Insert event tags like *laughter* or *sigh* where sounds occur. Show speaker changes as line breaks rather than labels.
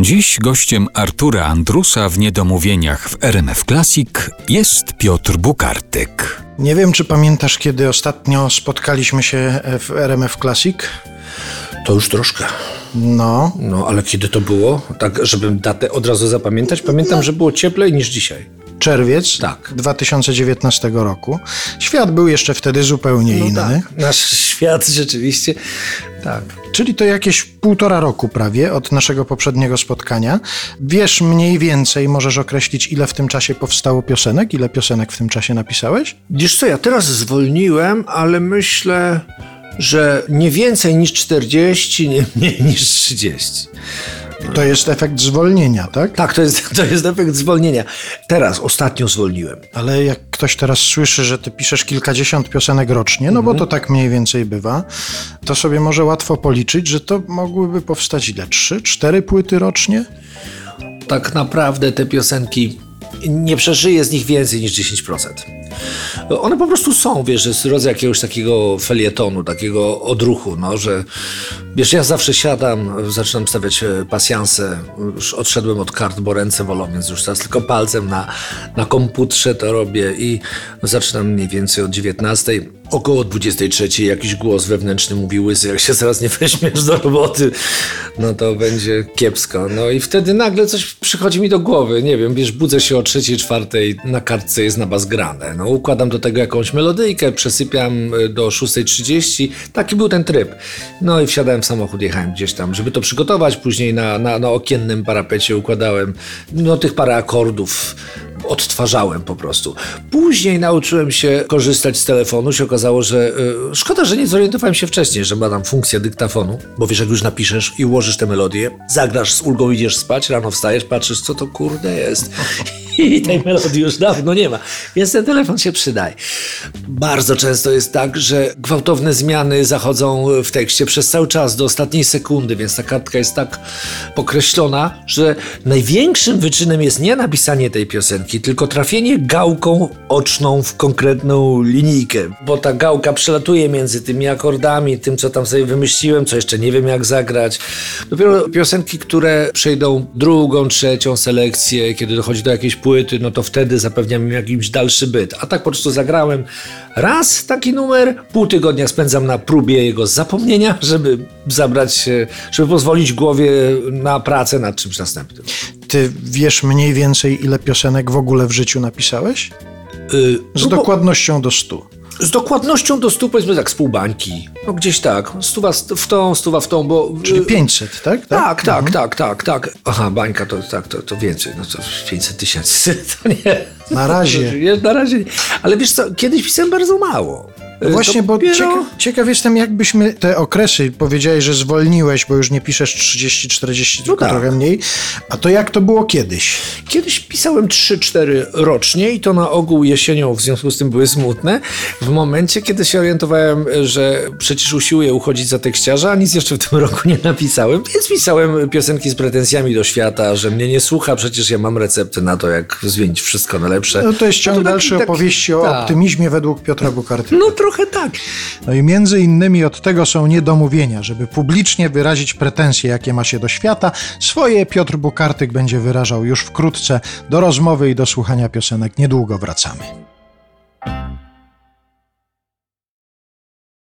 Dziś gościem Artura Andrusa w Niedomówieniach w RMF Classic jest Piotr Bukartyk.
Nie wiem, czy pamiętasz, kiedy ostatnio spotkaliśmy się w RMF Classic?
To już troszkę.
No,
No, ale kiedy to było? Tak, żebym datę od razu zapamiętać. Pamiętam, że było cieplej niż dzisiaj.
Czerwiec
Tak.
2019 roku. Świat był jeszcze wtedy zupełnie
No
inny.
tak, nasz świat rzeczywiście. Tak.
Czyli to jakieś półtora roku prawie od naszego poprzedniego spotkania. Wiesz mniej więcej, możesz określić, ile w tym czasie powstało piosenek? Ile piosenek w tym czasie napisałeś?
Wiesz co, ja teraz zwolniłem, ale myślę, że nie więcej niż 40, nie mniej niż 30.
To jest efekt zwolnienia, tak?
Tak, to jest, *laughs* to jest efekt zwolnienia. Teraz, ostatnio zwolniłem.
Ale jak ktoś teraz słyszy, że ty piszesz kilkadziesiąt piosenek rocznie, no bo to tak mniej więcej bywa, to sobie może łatwo policzyć, że to mogłyby powstać ile? Trzy, cztery płyty rocznie?
tak naprawdę te piosenki nie przeżyje z nich więcej niż 10%. One po prostu są, wiesz, jest rodzaj jakiegoś takiego felietonu, takiego odruchu, no, że wiesz, ja zawsze siadam, zaczynam stawiać e, pasjanse, już odszedłem od kart, bo ręce wolą, więc już teraz tylko palcem na, na komputerze to robię i zaczynam mniej więcej od 19. Około 23 jakiś głos wewnętrzny mówi łysy, jak się zaraz nie *laughs* weźmiesz do roboty, no to będzie kiepsko. No i wtedy nagle coś przychodzi mi do głowy, nie wiem, wiesz, budzę się o trzeciej, czwartej, na kartce jest na bas grane. No układam do tego jakąś melodyjkę, przesypiam y, do 6.30, taki był ten tryb. No i wsiadałem w samochód, jechałem gdzieś tam, żeby to przygotować, później na, na, na okiennym parapecie układałem, no tych parę akordów odtwarzałem po prostu. Później nauczyłem się korzystać z telefonu. Się okazało, że y, szkoda, że nie zorientowałem się wcześniej, że ma tam funkcję dyktafonu, bo wiesz, jak już napiszesz i ułożysz tę melodię, zagrasz z ulgą, idziesz spać, rano wstajesz, patrzysz, co to kurde jest. *laughs* *laughs* I tej melodii już dawno nie ma. Więc ten telefon się przydaje. Bardzo często jest tak, że gwałtowne zmiany zachodzą w tekście przez cały czas, do ostatniej sekundy, więc ta kartka jest tak pokreślona, że największym wyczynem jest nie napisanie tej piosenki, tylko trafienie gałką oczną w konkretną linijkę, bo ta gałka przelatuje między tymi akordami, tym, co tam sobie wymyśliłem, co jeszcze nie wiem, jak zagrać. Dopiero piosenki, które przejdą drugą, trzecią selekcję, kiedy dochodzi do jakiejś płyty, no to wtedy zapewniam im jakiś dalszy byt. A tak po prostu zagrałem raz taki numer, pół tygodnia spędzam na próbie jego zapomnienia, *laughs* żeby zabrać żeby pozwolić głowie na pracę nad czymś następnym.
Ty wiesz mniej więcej, ile piosenek w ogóle w życiu napisałeś?
Yy,
Z
no bo-
dokładnością do stu.
Z dokładnością do stu, powiedzmy tak, z pół bańki. No gdzieś tak, stuwa w tą, stuwa w tą, bo...
Czyli
yy,
500, tak?
Tak, tak, tak, tak, tak. Aha, bańka to tak, to, to więcej, no to 500 tysięcy, *laughs* to nie.
Na razie. *laughs*
Na razie. Ale wiesz co, kiedyś pisałem bardzo mało.
No Właśnie, bo
dopiero-
ciekaw, jestem, jakbyśmy te okresy, powiedziałeś, że zwolniłeś, bo już nie piszesz 30-40, tylko
tak.
trochę mniej. A to jak to było kiedyś?
Kiedyś pisałem 3-4 rocznie i to na ogół jesienią, w związku z tym były smutne. W momencie, kiedy się orientowałem, że przecież usiłuję uchodzić za tekściarza, a nic jeszcze w tym *laughs* roku nie napisałem, więc pisałem piosenki z pretensjami do świata, że mnie nie słucha, przecież ja mam recepty na to, jak zmienić wszystko na lepsze.
No to jest ciąg
No to
dalszy
taki-
opowieści o
tak.
optymizmie według Piotra Bukartyka.
No trochę tak.
No i między innymi od tego są niedomówienia. Żeby publicznie wyrazić pretensje, jakie ma się do świata, swoje Piotr Bukartyk będzie wyrażał już wkrótce. Do rozmowy i do słuchania piosenek niedługo wracamy.